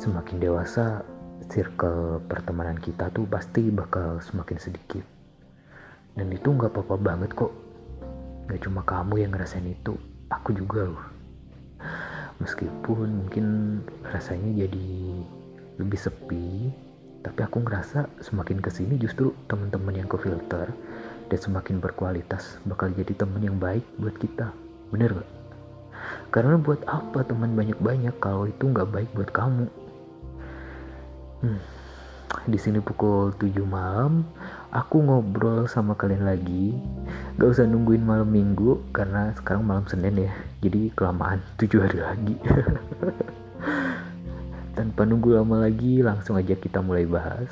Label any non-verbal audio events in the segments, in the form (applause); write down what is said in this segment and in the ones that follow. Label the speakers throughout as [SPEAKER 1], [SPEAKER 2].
[SPEAKER 1] semakin dewasa circle pertemanan kita tuh pasti bakal semakin sedikit. Dan itu nggak apa-apa banget kok. Nggak cuma kamu yang ngerasain itu aku juga loh. Meskipun mungkin rasanya jadi lebih sepi tapi aku ngerasa semakin ke sini justru teman-teman yang ke filter dan semakin berkualitas bakal jadi teman yang baik buat kita. Bener gak? karena buat apa teman banyak-banyak kalau itu nggak baik buat kamu hmm, di sini pukul 7 malam aku ngobrol sama kalian lagi. Gak usah nungguin malam minggu karena sekarang malam senin ya. Jadi kelamaan (laughs) 7 hari lagi. (laughs) Tanpa nunggu lama lagi langsung aja kita mulai bahas.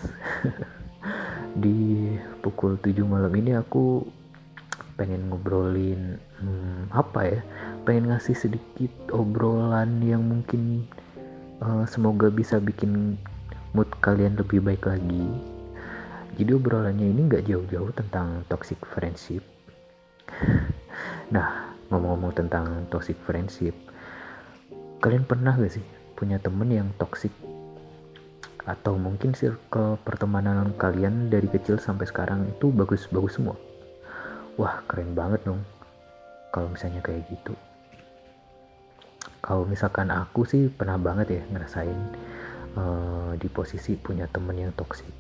[SPEAKER 1] (laughs) Di pukul 7 malam ini aku pengen ngobrolin hmm, apa ya? Pengen ngasih sedikit obrolan yang mungkin uh, semoga bisa bikin mood kalian lebih baik lagi. Jadi obrolannya ini nggak jauh-jauh tentang toxic friendship. Nah ngomong-ngomong tentang toxic friendship kalian pernah gak sih punya temen yang toxic? Atau mungkin circle pertemanan kalian dari kecil sampai sekarang itu bagus-bagus semua? Wah keren banget dong kalau misalnya kayak gitu. Kalau misalkan aku sih pernah banget ya ngerasain uh, di posisi punya temen yang toxic.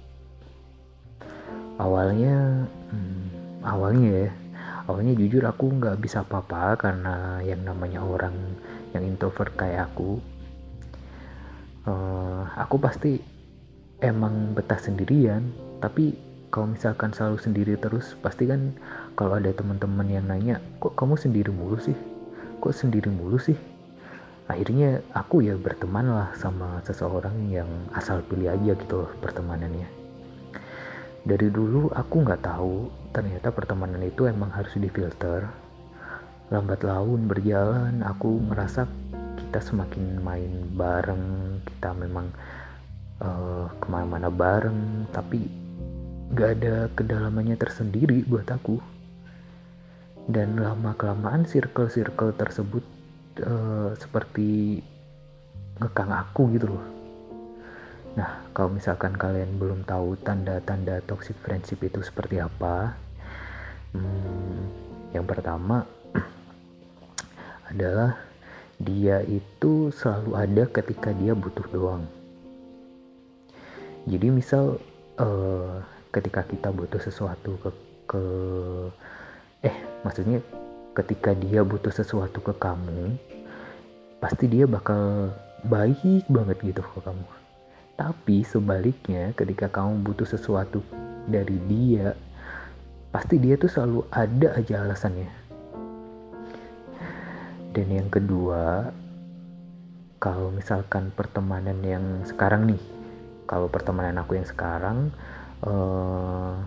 [SPEAKER 1] Awalnya hmm, awalnya ya awalnya jujur aku nggak bisa apa-apa karena yang namanya orang yang introvert kayak aku uh, aku pasti emang betah sendirian. Tapi kalau misalkan selalu sendiri terus pasti kan kalau ada teman-teman yang nanya kok kamu sendiri mulu sih? Kok sendiri mulu sih akhirnya aku ya berteman lah sama seseorang yang asal pilih aja gitu loh pertemanannya. Dari dulu aku nggak tahu ternyata pertemanan itu emang harus difilter. Lambat laun berjalan aku merasa kita semakin main bareng kita memang uh, ke mana-mana bareng tapi gak ada kedalamannya tersendiri buat aku. Dan lama kelamaan circle-circle tersebut uh, seperti ngekang aku gitu loh. Nah kalau misalkan kalian belum tahu tanda-tanda toxic friendship itu seperti apa hmm, yang pertama (clears throat) adalah dia itu selalu ada ketika dia butuh doang. Jadi misal uh, ketika kita butuh sesuatu ke ke eh maksudnya ketika dia butuh sesuatu ke kamu pasti dia bakal baik banget gitu ke kamu. Tapi sebaliknya ketika kamu butuh sesuatu dari dia pasti dia tuh selalu ada aja alasannya. Dan yang kedua kalau misalkan pertemanan yang sekarang nih kalau pertemanan aku yang sekarang uh,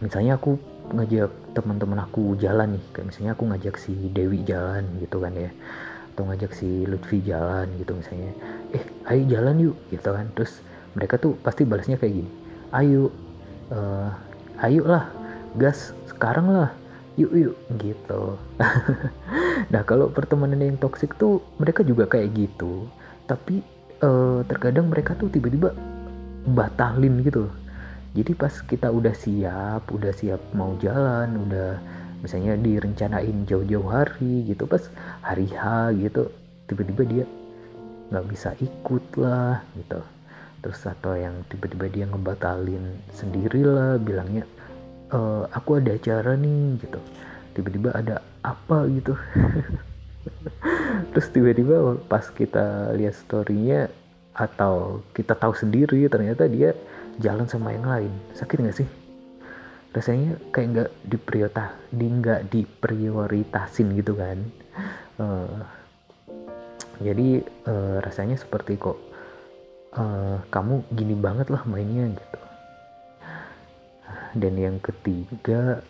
[SPEAKER 1] misalnya aku ngajak teman-teman aku jalan nih. Kayak misalnya aku ngajak si Dewi jalan gitu kan ya. Atau ngajak si Lutfi jalan gitu misalnya. Eh ayo jalan yuk gitu kan. Terus mereka tuh pasti balasnya kayak gini. Ayo uh, ayo lah gas sekarang lah. Yuk yuk gitu. (laughs) Nah kalau pertemanan yang toksik tuh mereka juga kayak gitu. Tapi uh, terkadang mereka tuh tiba-tiba batalin gitu jadi pas kita udah siap udah siap mau jalan udah misalnya direncanain jauh-jauh hari gitu pas hari H gitu tiba-tiba dia nggak bisa ikut lah gitu. Terus atau yang tiba-tiba dia ngebatalin sendiri lah bilangnya e, aku ada acara nih gitu. Tiba-tiba ada apa gitu. (laughs) Terus tiba-tiba pas kita lihat storynya atau kita tahu sendiri ternyata dia jalan sama yang lain. Sakit nggak sih? Rasanya kayak nggak diprioritas di nggak diprioritasin gitu kan. Uh, jadi uh, rasanya seperti kok uh, kamu gini banget lah mainnya gitu. Dan yang ketiga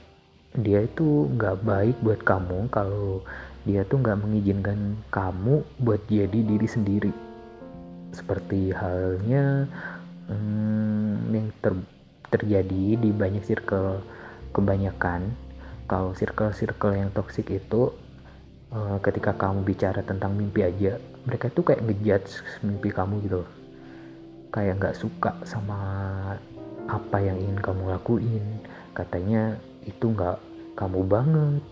[SPEAKER 1] dia itu nggak baik buat kamu kalau dia tuh nggak mengizinkan kamu buat jadi diri sendiri. Seperti halnya hmm, yang ter, terjadi di banyak circle kebanyakan. Kalau circle-circle yang toxic itu uh, ketika kamu bicara tentang mimpi aja mereka tuh kayak ngejudge mimpi kamu gitu kayak nggak suka sama apa yang ingin kamu lakuin. Katanya itu nggak kamu banget.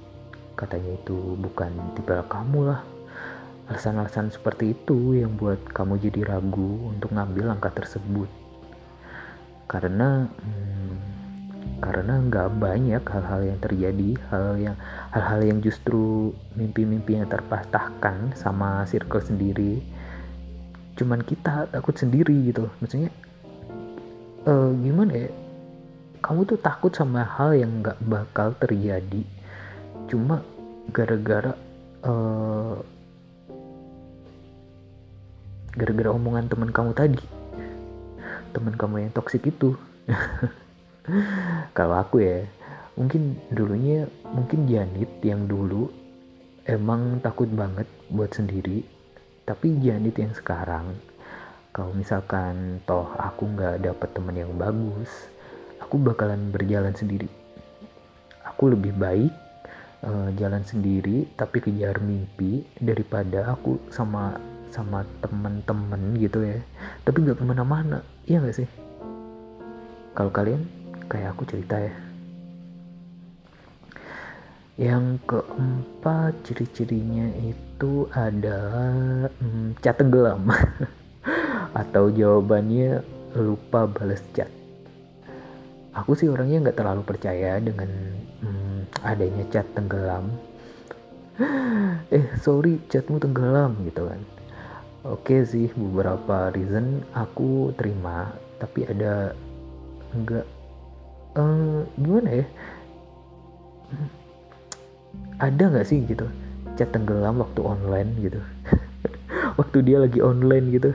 [SPEAKER 1] Katanya itu bukan tipe kamu lah. Alasan-alasan seperti itu yang buat kamu jadi ragu untuk ngambil langkah tersebut karena hmm, karena nggak banyak hal-hal yang terjadi hal yang hal-hal yang justru mimpi-mimpi yang terpatahkan sama circle sendiri. Cuman kita takut sendiri gitu. Maksudnya uh, gimana ya? Kamu tuh takut sama hal yang nggak bakal terjadi. Cuma gara-gara uh, gara-gara omongan teman kamu tadi teman kamu yang toksik itu. (laughs) Kalau aku ya mungkin dulunya mungkin Janit yang dulu emang takut banget buat sendiri. Tapi Janit yang sekarang kalau misalkan toh aku nggak dapet teman yang bagus aku bakalan berjalan sendiri. Aku lebih baik uh, jalan sendiri tapi kejar mimpi daripada aku sama sama temen-temen gitu ya. Tapi nggak ke mana-mana iya gak sih? Kalau kalian kayak aku cerita ya. Yang keempat ciri-cirinya itu adalah hmm, cat tenggelam. (laughs) Atau jawabannya lupa balas chat aku sih orangnya nggak terlalu percaya dengan hmm, adanya chat tenggelam. (laughs) Eh sorry chatmu tenggelam gitu kan oke sih beberapa reason aku terima tapi ada enggak. Uh, gimana ya? Ada nggak sih gitu? Chat tenggelam waktu online gitu. (laughs) Waktu dia lagi online gitu.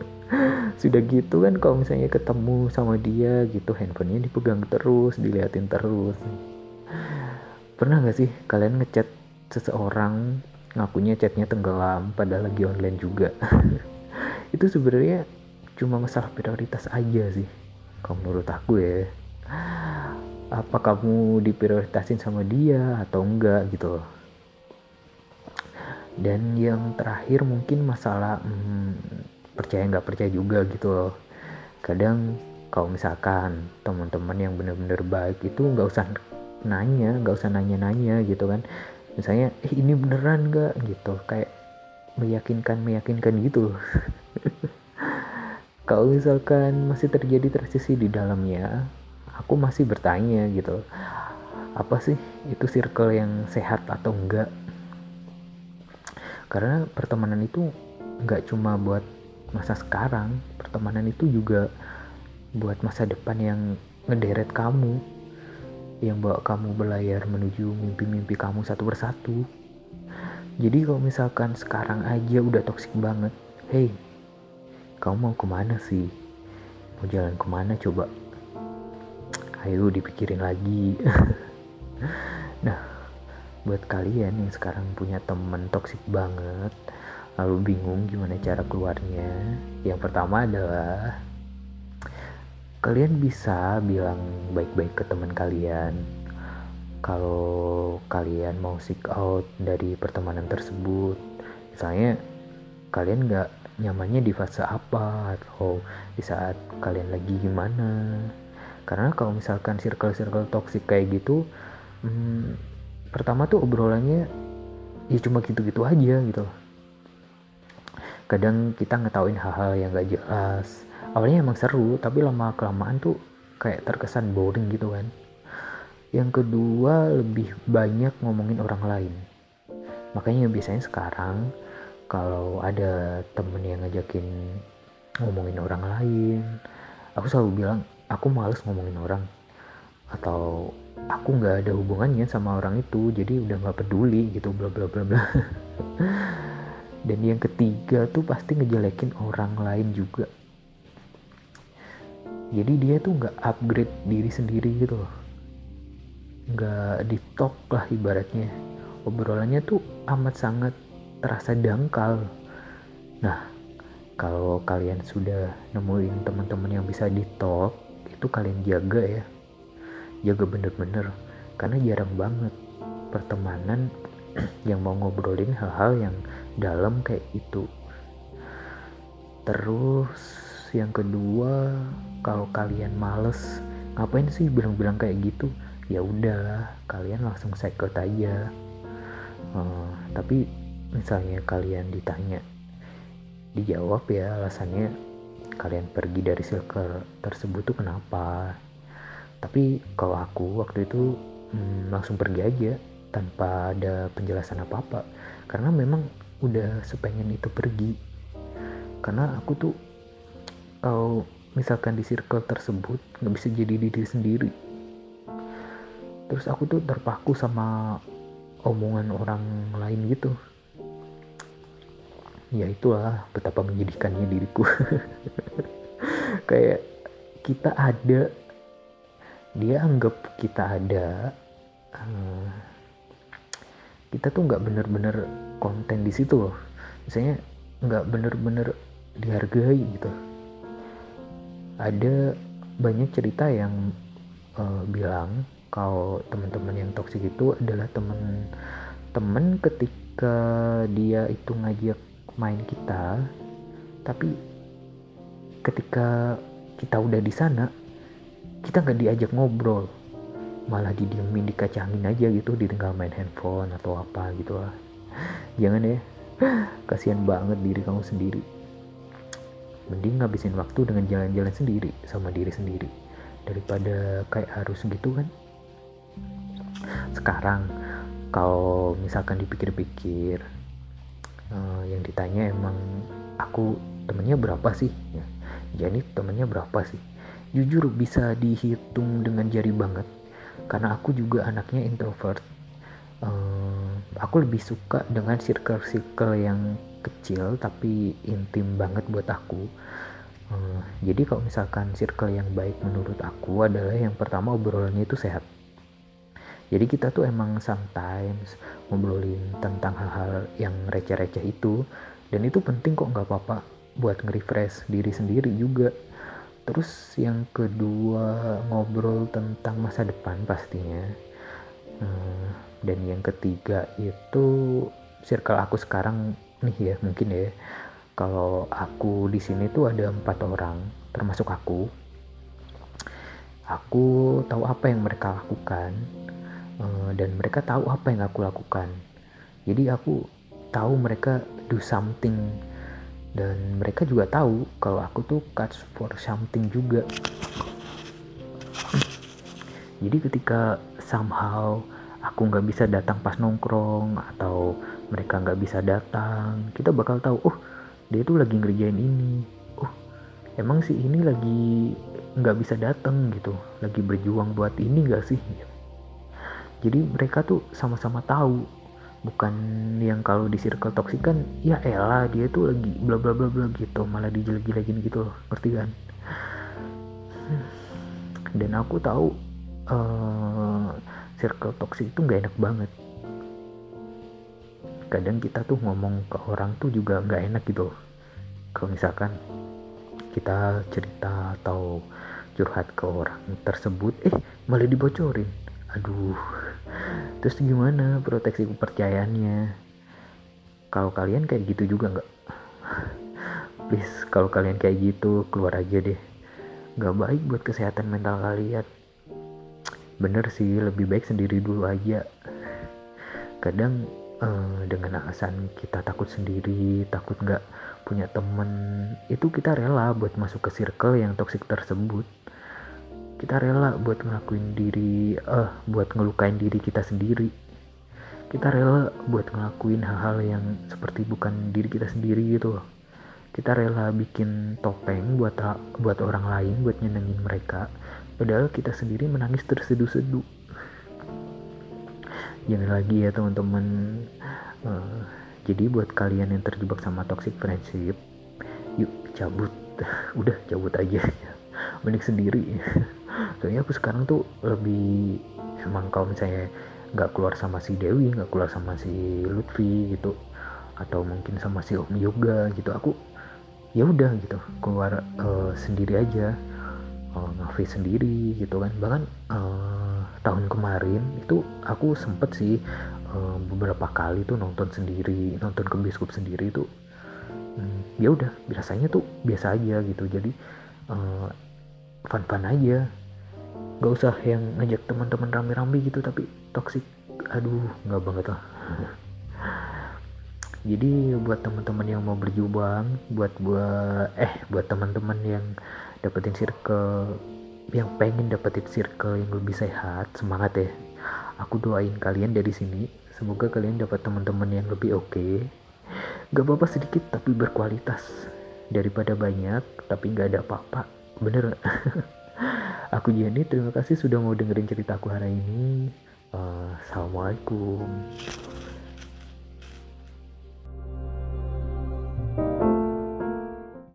[SPEAKER 1] (laughs) Sudah gitu kan kalau misalnya ketemu sama dia gitu handphonenya dipegang terus diliatin terus. Pernah nggak sih kalian ngechat seseorang ngakunya chatnya tenggelam padahal lagi online juga. (laughs) Itu sebenarnya cuma masalah prioritas aja sih kalau menurut aku ya. Apa kamu diprioritasin sama dia atau enggak gitu loh. Dan yang terakhir mungkin masalah hmm, percaya nggak percaya juga gitu loh. Kadang kalau misalkan teman-teman yang bener-bener baik itu nggak usah nanya nggak usah nanya-nanya gitu kan misalnya eh ini beneran nggak? Gitu kayak meyakinkan meyakinkan gitu (laughs) kalau misalkan masih terjadi transisi di dalamnya aku masih bertanya gitu apa sih itu circle yang sehat atau enggak karena pertemanan itu nggak cuma buat masa sekarang pertemanan itu juga buat masa depan yang ngederet kamu yang bawa kamu berlayar menuju mimpi-mimpi kamu satu persatu jadi kalau misalkan sekarang aja udah toksik banget hey kamu mau ke mana sih? Mau jalan ke mana coba? Ayo dipikirin lagi. (laughs) nah, buat kalian yang sekarang punya temen toksik banget, lalu bingung gimana cara keluarnya, yang pertama adalah kalian bisa bilang baik-baik ke teman kalian. Kalau kalian mau seek out dari pertemanan tersebut, misalnya kalian gak nyamannya di fase apa atau di saat kalian lagi gimana. Karena kalau misalkan circle-circle toxic kayak gitu hmm, pertama tuh obrolannya ya cuma gitu-gitu aja gitu. Kadang kita ngetahuin hal-hal yang gak jelas awalnya emang seru tapi lama kelamaan tuh kayak terkesan boring gitu kan. Yang kedua lebih banyak ngomongin orang lain. Makanya biasanya sekarang kalau ada temen yang ngajakin ngomongin orang lain aku selalu bilang aku males ngomongin orang. Atau aku nggak ada hubungannya sama orang itu jadi udah nggak peduli gitu bla bla bla bla. (laughs) Dan yang ketiga tuh pasti ngejelekin orang lain juga jadi dia tuh nggak upgrade diri sendiri gitu loh nggak di talk lah ibaratnya obrolannya tuh amat sangat terasa dangkal. Nah, kalau kalian sudah nemuin teman-teman yang bisa di talk, itu kalian jaga ya. Jaga bener-bener. Karena jarang banget pertemanan (clears throat) yang mau ngobrolin hal-hal yang dalam kayak itu. Terus yang kedua kalau kalian males ngapain sih bilang-bilang kayak gitu? Ya udah kalian langsung secret aja. Uh, tapi misalnya kalian ditanya dijawab ya alasannya kalian pergi dari circle tersebut tuh kenapa? Tapi kalau aku waktu itu hmm, langsung pergi aja tanpa ada penjelasan apa-apa. Karena memang udah sepengen itu pergi. Karena aku tuh kalau misalkan di circle tersebut nggak bisa jadi diri sendiri. Terus aku tuh terpaku sama omongan orang lain gitu. Ya itulah betapa menyedihkannya diriku. (laughs) Kayak kita ada dia anggap kita ada uh, kita tuh nggak bener-bener konten di situ loh. Misalnya nggak bener-bener dihargai gitu ada banyak cerita yang uh, bilang kalau teman-teman yang toksik itu adalah teman-teman ketika dia itu ngajak main kita tapi ketika kita udah di sana kita nggak diajak ngobrol. Malah didiemin dikacangin aja gitu ditinggal main handphone atau apa gitu lah jangan ya. Kasihan banget diri kamu sendiri mending ngabisin waktu dengan jalan-jalan sendiri sama diri sendiri. Daripada kayak harus gitu kan. Sekarang kalau misalkan dipikir-pikir uh, yang ditanya emang aku temennya berapa sih? Ya, jadi temennya berapa sih? Jujur bisa dihitung dengan jari banget. Karena aku juga anaknya introvert. Uh, aku lebih suka dengan circle-circle yang kecil tapi intim banget buat aku. Uh, jadi kalau misalkan circle yang baik menurut aku adalah yang pertama obrolannya itu sehat. Jadi kita tuh emang sometimes ngobrolin tentang hal-hal yang receh-receh itu. Dan itu penting kok nggak apa-apa buat nge-refresh diri sendiri juga. Terus yang kedua ngobrol tentang masa depan pastinya. Hmm, dan yang ketiga itu circle aku sekarang nih ya mungkin ya. Kalau aku di sini tuh ada empat orang termasuk aku. Aku tahu apa yang mereka lakukan eh, dan mereka tahu apa yang aku lakukan. Jadi aku tahu mereka do something dan mereka juga tahu kalau aku tuh catch for something juga. Jadi ketika somehow aku nggak bisa datang pas nongkrong atau mereka nggak bisa datang. Kita bakal tahu oh dia tuh lagi ngerjain ini. Oh emang sih ini lagi nggak bisa datang gitu. Lagi berjuang buat ini gak sih? Jadi mereka tuh sama-sama tahu. Bukan yang kalau di circle toxic kan ya elah dia tuh lagi bla bla bla bla gitu. Malah dijelek-jelekin gitu loh. Ngerti kan? Dan aku tahu uh, circle toxic itu nggak enak banget kadang kita tuh ngomong ke orang tuh juga nggak enak gitu. Kalau misalkan kita cerita atau curhat ke orang tersebut eh malah dibocorin. Aduh terus gimana proteksi kepercayaannya? Kalau kalian kayak gitu juga nggak? Please kalau kalian kayak gitu keluar aja deh. Nggak baik buat kesehatan mental kalian. Bener sih lebih baik sendiri dulu aja. Kadang uh, dengan alasan kita takut sendiri takut nggak punya temen itu kita rela buat masuk ke circle yang toxic tersebut. Kita rela buat ngelakuin diri eh uh, buat ngelukain diri kita sendiri. Kita rela buat ngelakuin hal-hal yang seperti bukan diri kita sendiri gitu loh. Kita rela bikin topeng buat buat orang lain buat nyenengin mereka. Padahal kita sendiri menangis terseduh-seduh jangan lagi ya teman-teman. Uh, jadi buat kalian yang terjebak sama toxic friendship yuk cabut. (laughs) Udah cabut aja. (laughs) Mending sendiri. (laughs) Soalnya aku sekarang tuh lebih emang kalau misalnya nggak keluar sama si Dewi nggak keluar sama si Lutfi gitu atau mungkin sama si Om Yoga gitu aku ya udah gitu keluar uh, sendiri aja. Uh, sendiri gitu kan. Bahkan uh, tahun kemarin itu aku sempet sih uh, beberapa kali tuh nonton sendiri nonton ke bioskop sendiri tuh. Hmm, ya udah biasanya tuh biasa aja gitu. Jadi uh, fun fun aja. Gak usah yang ngajak teman-teman rame-rame gitu tapi toxic. Aduh nggak banget lah. (laughs) Jadi buat teman-teman yang mau berjuang buat buat eh buat teman-teman yang dapetin circle yang pengen dapetin circle yang lebih sehat semangat ya. Aku doain kalian dari sini. Semoga kalian dapat teman-teman yang lebih oke. Okay. gak apa-apa sedikit tapi berkualitas. Daripada banyak tapi gak ada apa-apa. Bener. (laughs) Aku Jenny terima kasih sudah mau dengerin ceritaku hari ini. Uh, assalamualaikum